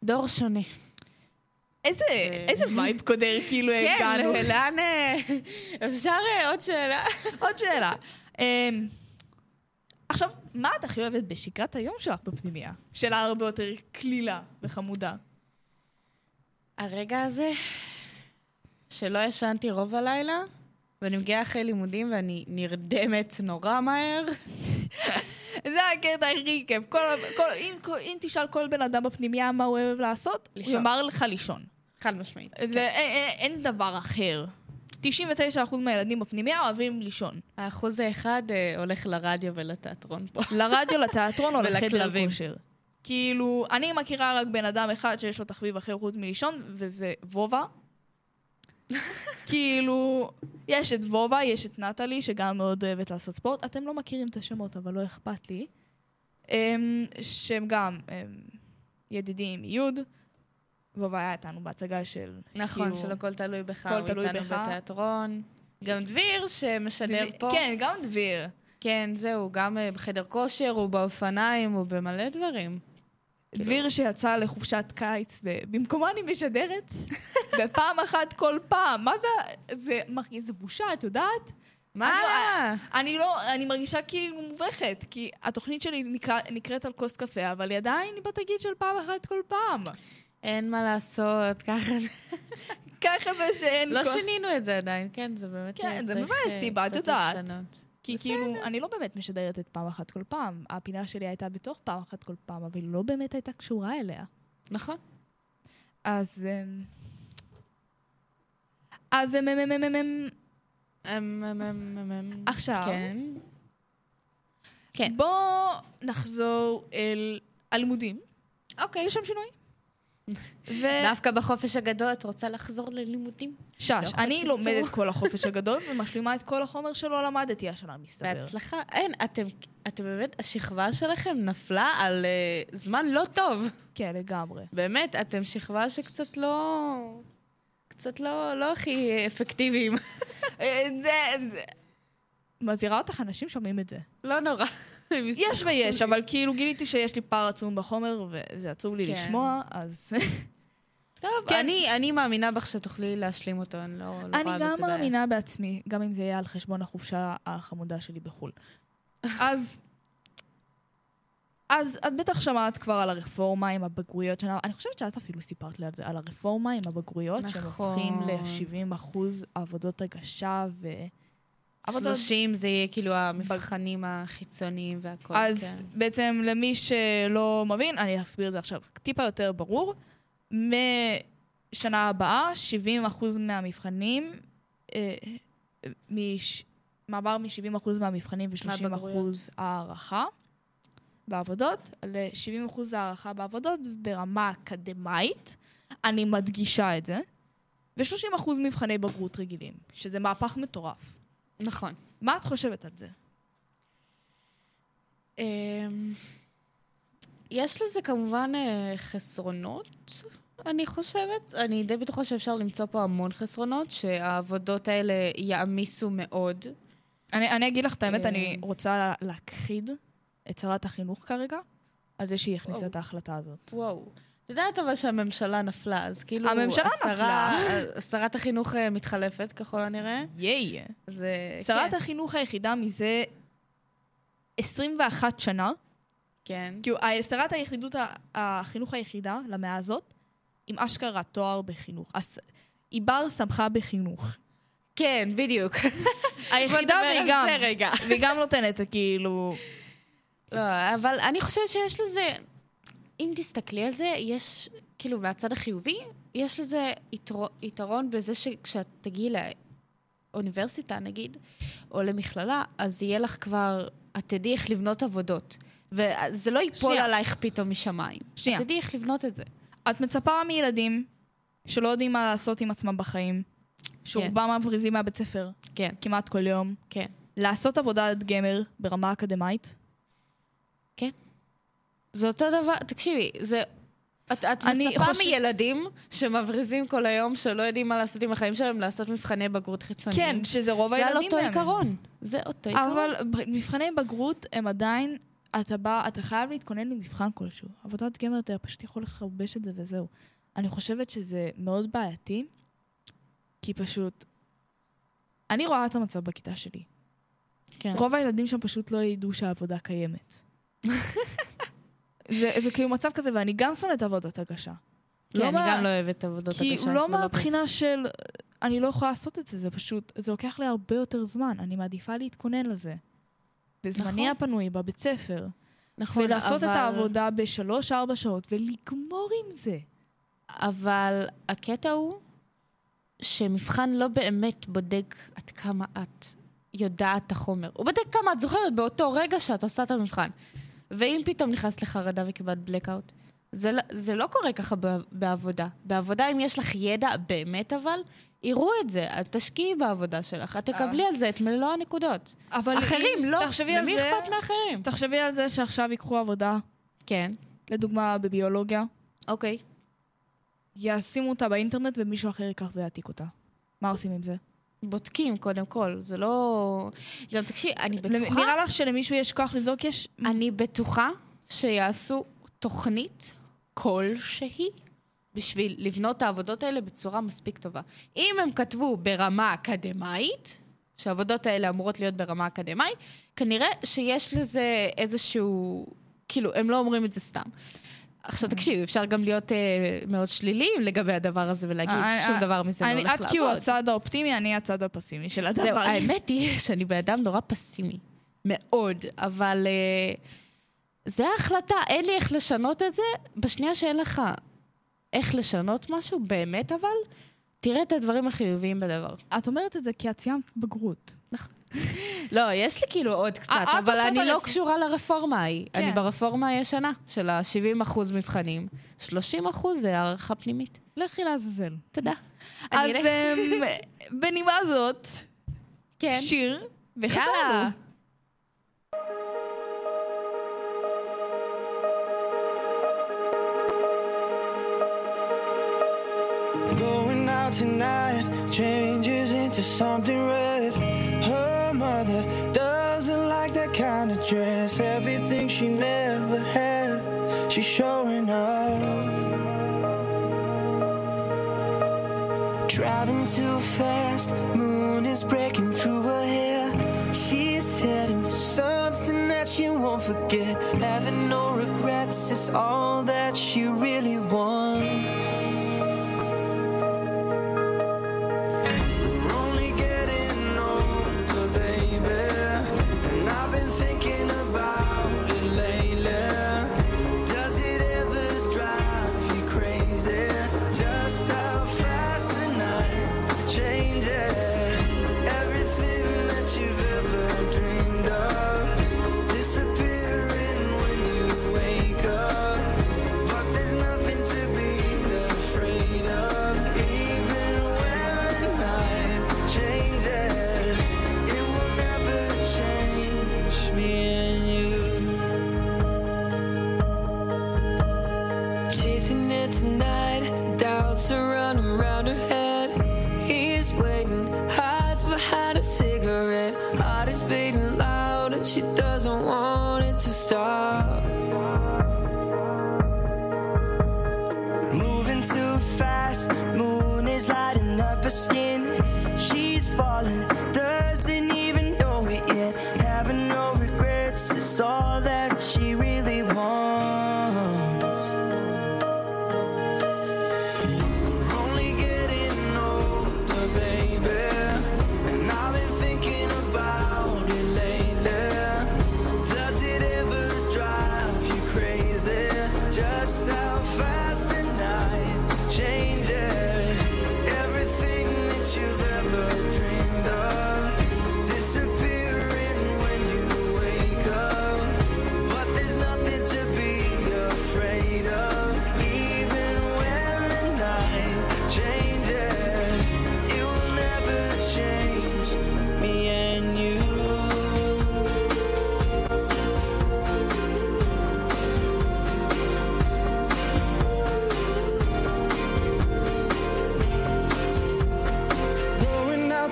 דור שונה. איזה, איזה וייב קודר כאילו כן, הגענו. ל- לאן... אה, אפשר אה, עוד שאלה? עוד שאלה. אמ, עכשיו, מה את הכי אוהבת בשגרת היום שלך בפנימייה? שאלה הרבה יותר קלילה וחמודה. הרגע הזה, שלא ישנתי רוב הלילה, ואני מגיעה אחרי לימודים ואני נרדמת נורא מהר. *laughs* זה הקטע הכי כיף. כל, כל, אם, כל, אם תשאל כל בן אדם בפנימייה מה הוא אוהב לעשות, הוא לישון. יאמר לך לישון. חד משמעית. זה, אין, אין, אין דבר אחר. 99% מהילדים בפנימייה אוהבים לישון. האחוז האחד אה, הולך לרדיו ולתיאטרון פה. *laughs* לרדיו, לתיאטרון או לחדר. כושר. כאילו, אני מכירה רק בן אדם אחד שיש לו תחביב אחר חוץ מלישון, וזה וובה. *laughs* כאילו, יש את וובה, יש את נטלי, שגם מאוד אוהבת לעשות ספורט. אתם לא מכירים את השמות, אבל לא אכפת לי. אמ, שהם גם אמ, ידידים מיוד. וובה היה איתנו בהצגה של... נכון, כאילו, של הכל תלוי בך, הכל הוא תלוי איתנו בך. בתיאטרון. גם דביר שמשדר דביר- פה. כן, גם דביר. כן, זהו, גם אה, בחדר כושר, הוא באופניים, הוא במלא דברים. דביר שיצא לחופשת קיץ, ובמקומה אני משדרת, *laughs* ופעם אחת כל פעם. מה זה, זה מרגיש, זה בושה, את יודעת? מה? אני לא- אני לא, אני מרגישה כאילו מובכת, כי התוכנית שלי נקרא, נקראת על כוס קפה, אבל היא עדיין בתגיד של פעם אחת כל פעם. אין מה לעשות, ככה זה. ככה זה שאין לא. שינינו את זה עדיין, כן, זה באמת כן, זה מבאס אה, אותי, בה, את יודעת. כי בסדר. כאילו, אני לא באמת משדרת את פעם אחת כל פעם. הפינה שלי הייתה בתוך פעם אחת כל פעם, אבל היא לא באמת הייתה קשורה אליה. נכון. אז... אז הם... הם... הם... הם... הם... עכשיו... כן. כן. בואו נחזור אל הלימודים. אוקיי. יש שם שינויים? ו... דווקא בחופש הגדול את רוצה לחזור ללימודים? שש, לא אני. לומדת כל החופש *laughs* הגדול ומשלימה את כל החומר שלא למדתי השנה, מסתבר. בהצלחה. אין, אתם, אתם באמת, השכבה שלכם נפלה על uh, זמן לא טוב. כן, לגמרי. באמת, אתם שכבה שקצת לא... קצת לא, לא הכי אפקטיביים. אה, זה... זה- מזהירה אותך, אנשים שומעים את זה. לא נורא. יש ויש. אבל כאילו גיליתי שיש לי פער עצום בחומר, וזה עצוב לי כן. לשמוע, אז... טוב, כן. אני, אני מאמינה בך שתוכלי להשלים אותו, אני לא, לא רואה בזה אני בעיה. גם מאמינה בעצמי, גם אם זה יהיה על חשבון החופשה החמודה שלי בחו"ל. אז... אז את בטח שמעת כבר על הרפורמה עם הבגרויות שלה, אני חושבת שאת אפילו סיפרת לי על זה, על הרפורמה עם הבגרויות, שהם נכון. הופכים ל-70 אחוז עבודות הגשה ו... עבודות- 30 זה יהיה כאילו המבחנים החיצוניים והכל, אז כן. בעצם למי שלא מבין, אני אסביר את זה עכשיו טיפה יותר ברור. משנה הבאה, 70% מהמבחנים, אה, מש, מעבר מ-70% מהמבחנים ו-30% מהבגרויות. הערכה בעבודות, ל-70% הערכה בעבודות ברמה אקדמאית, אני מדגישה את זה, ו-30% מבחני בגרות רגילים, שזה מהפך מטורף. נכון. מה את חושבת על זה? אמ, יש לזה כמובן אה, חסרונות, אני חושבת. אני די בטוחה שאפשר למצוא פה המון חסרונות, שהעבודות האלה יעמיסו מאוד. אני, אני אגיד לך את האמת. אני רוצה לה- להכחיד את שרת החינוך כרגע, על זה שהיא הכניסה. את ההחלטה הזאת. וואו. את יודעת אבל שהממשלה נפלה, אז כאילו... הממשלה השרה- שרת החינוך אה, מתחלפת ככל הנראה. ייי. אז... אה, שרת כן, החינוך היחידה מזה 21 שנה, כן. כאילו, שרת היחידות, החינוך היחידה למאה הזאת, עם אשכרה תואר בחינוך. אז היא בר שמחה בחינוך. כן, בדיוק. *laughs* היחידה והיא גם, זה. והיא גם נותנת, כאילו... לא, אבל אני חושבת שיש לזה... אם תסתכלי על זה, יש, כאילו, מהצד החיובי, יש לזה יתרו, יתרון בזה שכשאת תגיעי לאוניברסיטה, נגיד, או למכללה, אז יהיה לך כבר, את תדעי איך לבנות עבודות. וזה לא ייפול שנייה. עלייך פתאום משמיים. שנייה. את תדעי איך לבנות את זה. את מצפה מילדים שלא יודעים מה לעשות עם עצמם בחיים, שרובם מבריזים מהבית ספר כן, כמעט כל יום, כן. לעשות עבודת גמר ברמה אקדמית. זה אותו דבר, תקשיבי, זה... את, את מצפה חושב- מילדים שמבריזים כל היום, שלא יודעים מה לעשות עם החיים שלהם, לעשות מבחני בגרות חיצוניים. כן, שזה רוב זה הילדים על אותו. עיקרון. זה אותו עיקרון. אבל מבחני בגרות הם עדיין, אתה בא, אתה חייב להתכונן למבחן כלשהו. עבודת גמר אתה פשוט יכול לחרבש את זה וזהו. אני חושבת שזה מאוד בעייתי, כי פשוט... אני רואה את המצב בכיתה שלי. כן. רוב הילדים שם פשוט לא ידעו שהעבודה קיימת. *laughs* זה, זה כאילו מצב כזה, ואני גם שונאת עבודת הגשה. כן, לא אני מה- גם לא אוהבת עבודות כי הגשה. לא זה מהבחינה של... אני לא יכולה לעשות את זה, זה פשוט... זה לוקח לי הרבה יותר זמן. אני מעדיפה להתכונן לזה. בזמני נכון. הפנוי, בבית ספר. נכון, ולעשות אבל... את העבודה בשלוש-ארבע שעות, ולגמור עם זה. אבל הקטע הוא שמבחן לא באמת בודק עד כמה את יודעת את החומר. הוא בודק כמה את זוכרת באותו רגע שאת עושה את המבחן. ואם פתאום נכנסת לחרדה וקיבלת blackout, זה, לא- זה לא קורה ככה בעבודה. בעבודה, אם יש לך ידע באמת אבל, יראו את זה. את תשקיעי בעבודה שלך, את תקבלי על זה את מלוא הנקודות. אבל אחרים, אם- לא. תחשבי על למי זה, אכפת מאחרים? תחשבי על זה שעכשיו ייקחו עבודה, כן. לדוגמה בביולוגיה, אוקיי. ישימו אותה באינטרנט ומישהו אחר ייקח ויעתיק אותה. מה עושים עם זה? בודקים, קודם כל. זה לא... גם תקשיבי, אני בטוחה... נראה לך שלמישהו יש כוח לבדוק? יש... אני בטוחה שיעשו תוכנית כלשהי בשביל לבנות את העבודות האלה בצורה מספיק טובה. אם הם כתבו ברמה אקדמאית, שהעבודות האלה אמורות להיות ברמה אקדמאית, כנראה שיש לזה איזשהו... כאילו, הם לא אומרים את זה סתם. עכשיו תקשיב, אפשר גם להיות אה, מאוד שליליים לגבי הדבר הזה ולהגיד אה, שום אה, דבר מזה לא אני- הולך את כאילו לעבוד. הצד האופטימי, אני הצד הפסימי של הדבר. זהו, האמת היא שאני בן אדם נורא פסימי. מאוד. אבל אה, זה ההחלטה, אין לי איך לשנות את זה. בשנייה שאין לך איך לשנות משהו, באמת אבל, תראה את הדברים החיוביים בדבר. את אומרת את זה כי את סיימת בגרות. לא, יש לי כאילו עוד קצת, אה, אבל אני לא קשורה לרפורמה ההיא. כן. אני ברפורמה הישנה, של ה-70% מבחנים. 30% זה הערכה פנימית. לכי לעזאזל. תודה. אז אמ, בנימה זאת, כן. שיר, וחזרנו. Tonight changes into something red. Her mother doesn't like that kind of dress. Everything she never had, she's showing off. Driving too fast, moon is breaking through her hair. She's heading for something that she won't forget. Having no regrets is all that she really wants.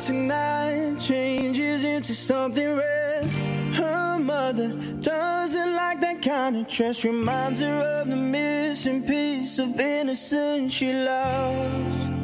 Tonight changes into something red. Her mother doesn't like that kind of dress. Reminds her of the missing piece of innocence she loves.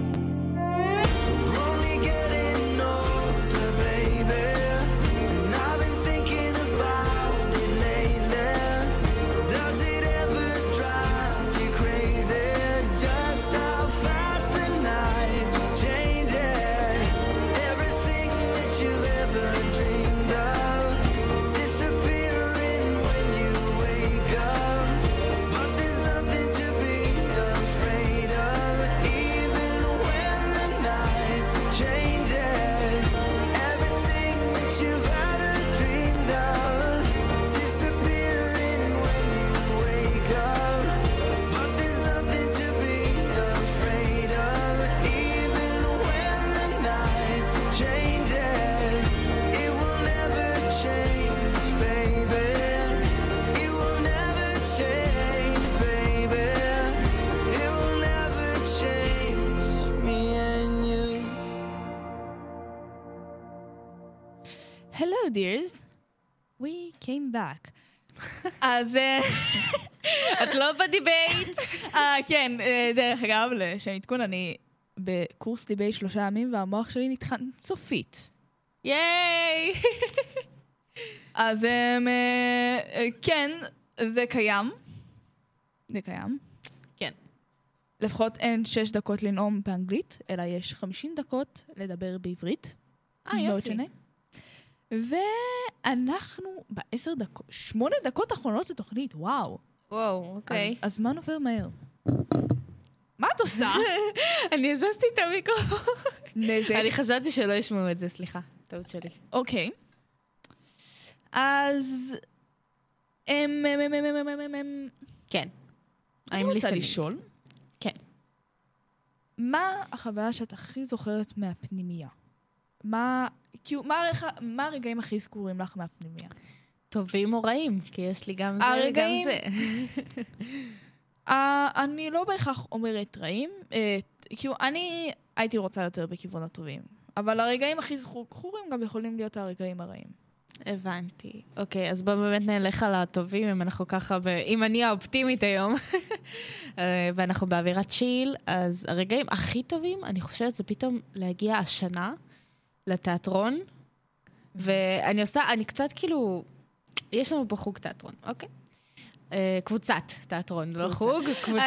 Back. אז אה, את לא בדיבייט. אה, כן, אה, דרך אגב, לשם עדכון, אני בקורס דיבי שלושה ימים, והמוח שלי נטחן סופית. ייי! אז אמ, כן, זה קיים. זה קיים. כן. לפחות אין שש דקות לנאום באנגלית, אלא יש חמישים דקות לדבר בעברית. אה, יופי. ואנחנו בעשר דקות, שמונה דקות אחרונות לתוכנית, וואו. וואו, אוקיי. אז הזמן עובר מהר. מה את עושה? *laughs* אני הזזתי את המיקרופון. נזק. אני חשבתי שלא ישמעו את זה, סליחה. טעות שלי. אוקיי. אז... כן. אני רוצה. לשאול, כן. מה החוויה שאת הכי זוכרת מהפנימייה? מה, כאילו, מה, מה הרגעים הכי זכורים לך מהפנימייה? טובים או רעים, כי יש לי גם זה וגם הרגעים- זה. Uh, *laughs* אני לא בהכרח אומרת רעים, uh, כאילו, אני הייתי רוצה יותר בכיוון הטובים. אבל הרגעים הכי זכורים גם יכולים להיות הרגעים הרעים. הבנתי. אוקיי, אז בואו באמת נלך על הטובים, אם אנחנו ככה, ב... אם אני האופטימית היום, *laughs* אה, ואנחנו באווירת צ'יל, אז הרגעים הכי טובים, אני חושבת, זה פתאום להגיע השנה לתיאטרון, ואני עושה, אני קצת כאילו, יש לנו פה חוג תיאטרון, אוקיי? אה, קבוצת תיאטרון, לא חוג, קבוצה,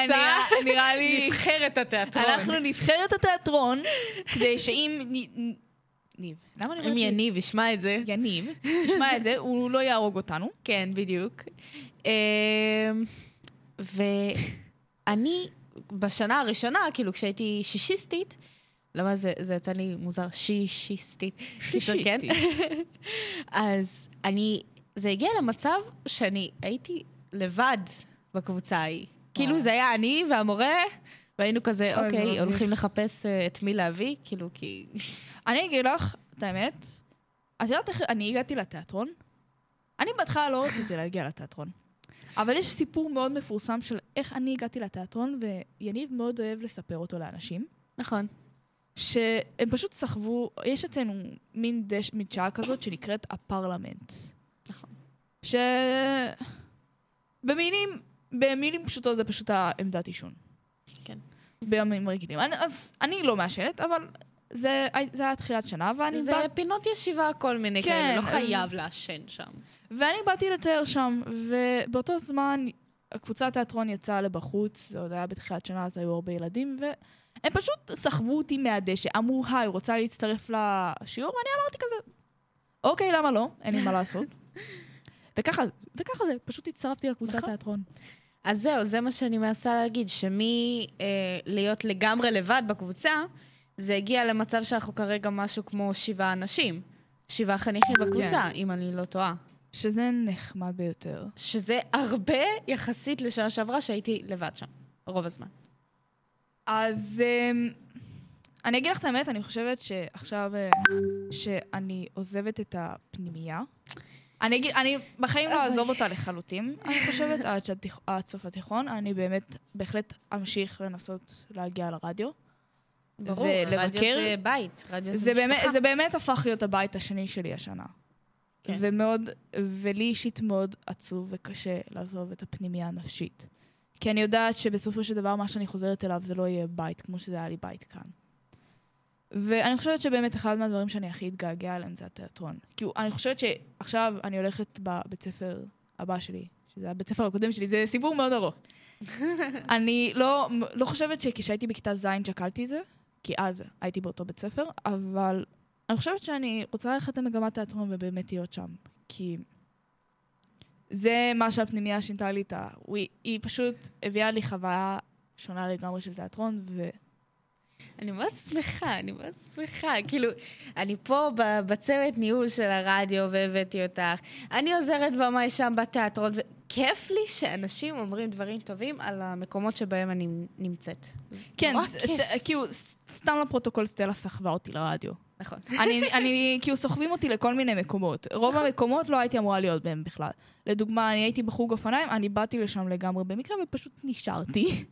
נראה- לי- נבחרת התיאטרון. אנחנו נבחרת התיאטרון, כדי שאם... ניב. למה אני אם אומרת יניב ישמע את זה, יניב, תשמע את זה, הוא לא יהרוג אותנו. כן, בדיוק. אמ, ואני, בשנה הראשונה, כאילו, כשהייתי שישיסטית, למה זה, זה יצא לי מוזר, שישיסטית. קיצור, כן? *laughs* אז אני, זה הגיע למצב שאני הייתי לבד בקבוצה ההיא. כאילו, זה היה אני והמורה, והיינו כזה, אוקיי. הולכים לחפש אה, את מי להביא, כאילו, כי... *laughs* אני אגיד לך את האמת, את יודעת איך אני הגעתי לתיאטרון? אני בהתחלה לא רציתי להגיע לתיאטרון. אבל יש סיפור מאוד מפורסם של איך אני הגעתי לתיאטרון, ויניב מאוד אוהב לספר אותו לאנשים, נכון. שהם פשוט סחבו, יש אצלנו מין דש, מדשאה כזאת שנקראת הפרלמנט. נכון. ש... במילים, במילים פשוטות זה פשוט העמדת עישון. כן. בימים רגילים. אני, אז אני לא מעשנת, אבל זה, זה היה תחילת שנה, ואני זה בא, פינות ישיבה, כל מיני כן, כאלה, לא חייב לעשן שם. ואני באתי לצייר שם, ובאותו זמן הקבוצת תיאטרון יצאה לבחוץ, זה עוד היה בתחילת שנה, אז היו הרבה ילדים, והם פשוט סחבו אותי מהדשא, אמרו, היי, רוצה להצטרף לשיעור? ואני אמרתי כזה, אוקיי, למה לא? אין לי מה לעשות. *laughs* וככה, וככה זה, פשוט הצטרפתי לקבוצת נכון. תיאטרון. אז זהו, זה מה שאני מנסה להגיד, שמי אה, לגמרי לבד בקבוצה, זה הגיע למצב שאנחנו כרגע משהו כמו שבעה אנשים. שבעה חניכים בקבוצה, אם אני לא טועה. שזה נחמד ביותר. שזה הרבה יחסית לשנה שעברה שהייתי לבד שם, רוב הזמן. אז אמ, אני אגיד לך את האמת, אני חושבת שעכשיו אה, שאני עוזבת את הפנימייה, אני אגיד, אני בחיים לא אעזוב אותה לחלוטין, אני חושבת, עד, שהתיכ... עד סוף התיכון, אני באמת, בהחלט אמשיך לנסות להגיע לרדיו. ברור, ולבקר. רדיו זה בית, רדיו זה, זה באמת, משפחה. זה באמת הפך להיות הבית השני שלי השנה. כן. ומאוד, ולי אישית מאוד עצוב וקשה לעזוב את הפנימייה הנפשית. כי אני יודעת שבסופו של דבר מה שאני חוזרת אליו זה לא יהיה בית כמו שזה היה לי בית כאן. ואני חושבת שבאמת אחד מהדברים שאני הכי אתגעגע אליהם זה התיאטרון. כי אני חושבת שעכשיו אני הולכת בבית ספר הבא שלי, שזה הבית ספר הקודם שלי, זה סיפור מאוד ארוך. *laughs* אני לא, לא חושבת שכשהייתי בכיתה ז' שקלתי את זה, כי אז הייתי באותו בית ספר, אבל אני חושבת שאני רוצה ללכת למגמת תיאטרון ובאמת להיות שם. כי זה מה שהפנימייה שינתה לי את ה... היא, פשוט הביאה לי חוויה שונה לגמרי של תיאטרון, ו... אני מאוד שמחה, אני מאוד שמחה. כאילו, אני פה בצוות ניהול של הרדיו והבאתי אותך. אני עוזרת במאי שם בתיאטרון, וכיף לי שאנשים אומרים דברים טובים על המקומות שבהם אני נמצאת. כן, כאילו, סתם לפרוטוקול סטלה סחבה אותי לרדיו. נכון. אני, אני, כאילו, סוחבים אותי לכל מיני מקומות. רוב המקומות לא הייתי אמורה להיות בהם בכלל. לדוגמה, אני הייתי בחוג אופניים, אני באתי לשם לגמרי במקרה ופשוט נשארתי.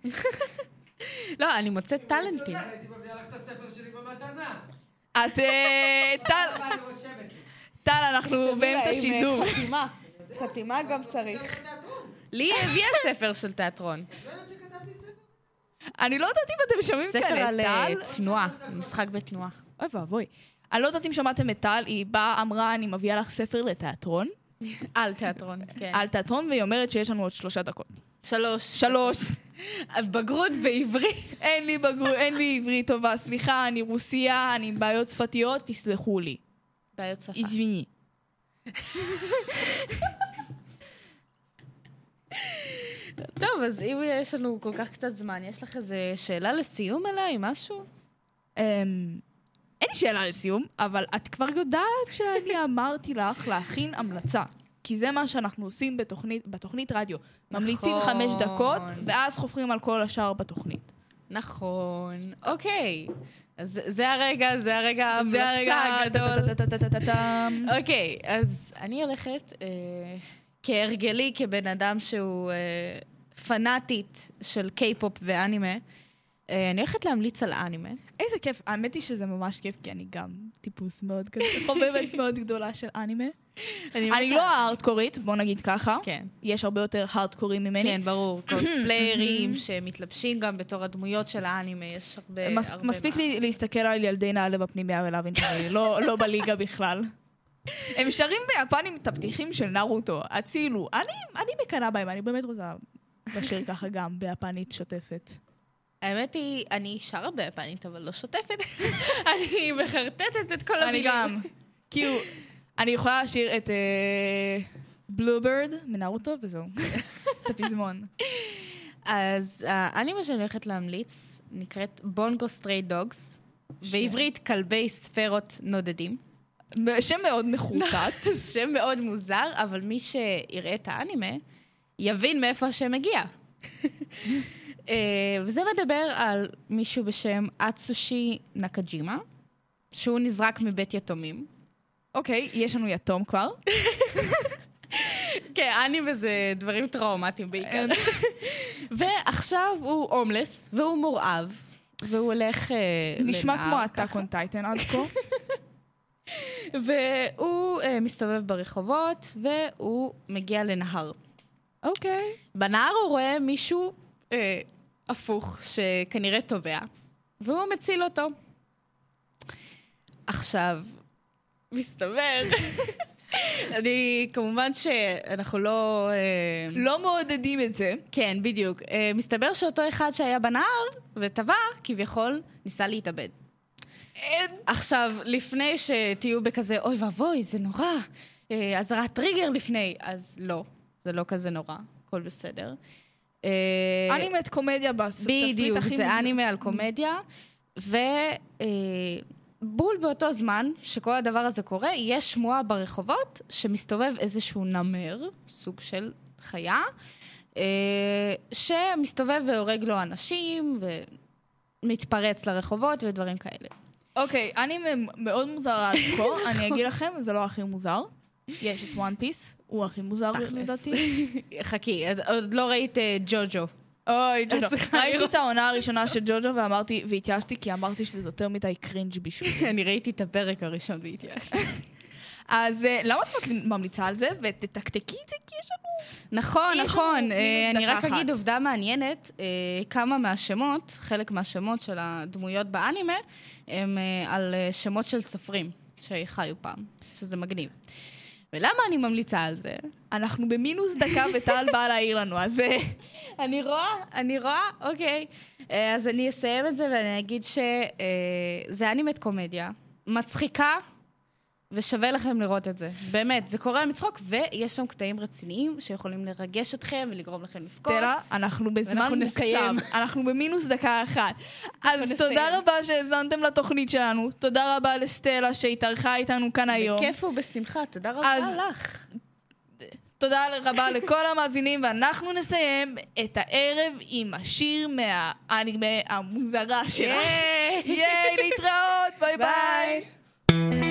לא, אני מוצאת טאלנטים. הייתי מביאה לך את הספר שלי במתנה. את, אה, טל? טל, אנחנו באמצע שידור. חתימה. חתימה גם צריך. לי הביאה ספר של תיאטרון. אני לא יודעת אם אתם שומעים ספר כאלה, על אה, טל. תנועה, משחק בתנועה. אוי ואבוי. אני לא יודעת אם שמעתם את טל, היא באה, אמרה, אני מביאה לך ספר לתיאטרון, *laughs* על תיאטרון, כן. על תיאטרון, והיא אומרת שיש לנו עוד שלושה דקות. שלוש. שלוש. *laughs* בגרות בעברית. *laughs* אין לי בגרות, אין לי עברית טובה, סליחה, אני רוסיה, אני עם בעיות שפתיות, תסלחו לי. בעיות שפה. איזמיני. טוב, אז אם יש לנו כל כך קצת זמן, יש לך איזה שאלה לסיום אליי, משהו? אין לי שאלה לסיום, אבל את כבר יודעת שאני *laughs* אמרתי לך להכין המלצה. כי זה מה שאנחנו עושים בתוכנית, בתוכנית רדיו. ממליצים נכון. חמש דקות, ואז חופרים על כל השאר בתוכנית. נכון. אוקיי. אז זה הרגע, זה הרגע ההמלצה הגדול. אוקיי, אז אני הולכת, אה, כהרגלי, כבן אדם שהוא אה, פנאטית של קיי-פופ ואנימה, אני הולכת להמליץ על אנימה. איזה כיף. האמת היא שזה ממש כיף, כי אני גם טיפוס מאוד כזה, חובבת *laughs* מאוד גדולה של אנימה. אני לא הארדקורית, בוא נגיד ככה. כן. יש הרבה יותר הארדקורים ממני. כן, ברור, *clears throat* קוספליירים שמתלבשים גם בתור הדמויות של האנימה, יש הרבה... מס, הרבה מספיק. לי להסתכל על ילדי נעלה בפנימיה ולהבין שאני לא, לא בליגה בכלל. *laughs* הם שרים ביפנים את הפתיחים של נרוטו, הצילו. אני, אני מקנאה בהם, אני באמת רוצה לשיר ככה גם ביפנית שוטפת. האמת היא, אני שרה ביפנית, אבל לא שוטפת. *laughs* אני מחרטטת את כל המילים. אני גם. כאילו, אני יכולה לשיר את Blue Bird מנרוטו וזהו. *laughs* את הפזמון. אז האנימה שאני הולכת להמליץ נקראת Bungo Stray Dogs, בעברית כלבי ספרות נודדים. שם מאוד מחורטט. *laughs* שם מאוד מוזר, אבל מי שיראה את האנימה יבין מאיפה השם מגיע. אה, וזה מדבר על מישהו בשם אצושי נקג'ימה, שהוא נזרק מבית יתומים. אוקיי, יש לנו יתום כבר. *laughs* כן, אנימה זה דברים טראומטיים בעיקר. אמ, *laughs* ועכשיו הוא הומלס, והוא מורעב, והוא הולך אה, נשמע כמו. הטאק און טייטן עד כה. *laughs* והוא אה, מסתובב ברחובות, והוא מגיע לנהר. אוקיי. בנהר הוא רואה מישהו הפוך שכנראה טובע, והוא מציל אותו. עכשיו, מסתבר, *laughs* אני, כמובן שאנחנו לא... אה, לא מעודדים את זה. כן, בדיוק. אה, מסתבר שאותו אחד שהיה בנהר וטבע, כביכול, ניסה להתאבד. עכשיו, לפני שתהיו בכזה, אוי ואבוי, זה נורא, אה, אזהרת טריגר לפני, אז לא, זה לא כזה נורא, הכל בסדר. אה, אנימט קומדיה בתסריט בדיוק, הכי זה מוזר. אנימה על קומדיה, ובול באותו זמן שכל הדבר הזה קורה, יש שמועה ברחובות שמסתובב איזשהו נמר, סוג של חיה, אה, שמסתובב והורג לו אנשים, ומתפרץ לרחובות ודברים כאלה. אוקיי, אנימה מאוד מוזר עד כה, *laughs* אני אגיד לכם, זה לא הכי מוזר. יש את One Piece, הוא הכי מוזר. לדעתי. *laughs* חכי, עוד- לא ראית אה, ג'וג'ו. אוי, ג'וג'ו. ראיתי. את העונה הראשונה של ג'וג'ו ואמרתי, והתייאשתי כי אמרתי שזה יותר מדי cringe בשבילי. *laughs* אני ראיתי את הפרק הראשון והתייאשתי. *laughs* אז אה, למה את ממליצה על זה? ותתקתקי את זה כי יש לנו... נכון, נכון. אה, אני רק אגיד. עובדה מעניינת, כמה מהשמות, חלק מהשמות של הדמויות באנימה, הם על שמות של סופרים שחיו פעם, שזה מגניב. ולמה אני ממליצה על זה? אנחנו במינוס דקה וטל באה להעיר לנו, אז... אה, אני רואה, אני רואה, אוקיי. אה, אז אני אסיים את זה ואני אגיד שזה אנימת קומדיה, מצחיקה, ושווה לכם לראות את זה. באמת, זה קורה מצחוק, ויש שם קטעים רציניים שיכולים לרגש אתכם ולגרום לכם לבכות. סטלה, אנחנו בזמן מוקצב. אנחנו במינוס דקה אחת. אז. תודה רבה שהאזנתם לתוכנית שלנו, תודה רבה לסטלה שהתארחה איתנו כאן היום. בכיף ובשמחה, תודה רבה לך. תודה רבה לכל המאזינים, ואנחנו נסיים את הערב עם השיר מהאנימה המוזרה שלך. ייי, להתראות, ביי ביי.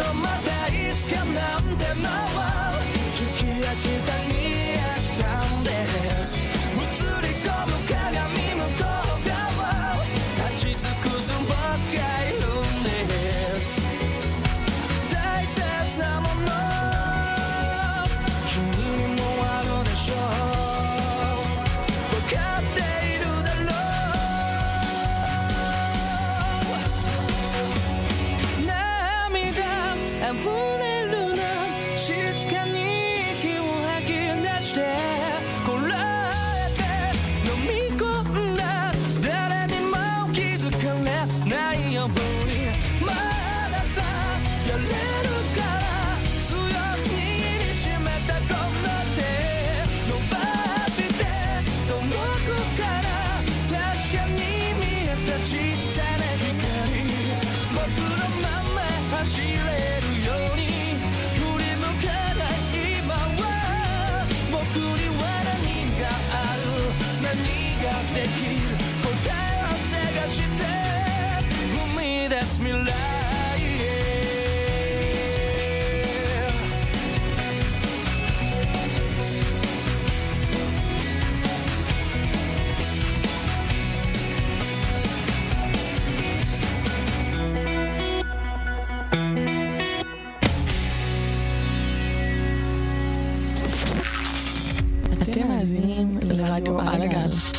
とまたいつかなんてまわ אתם מאזינים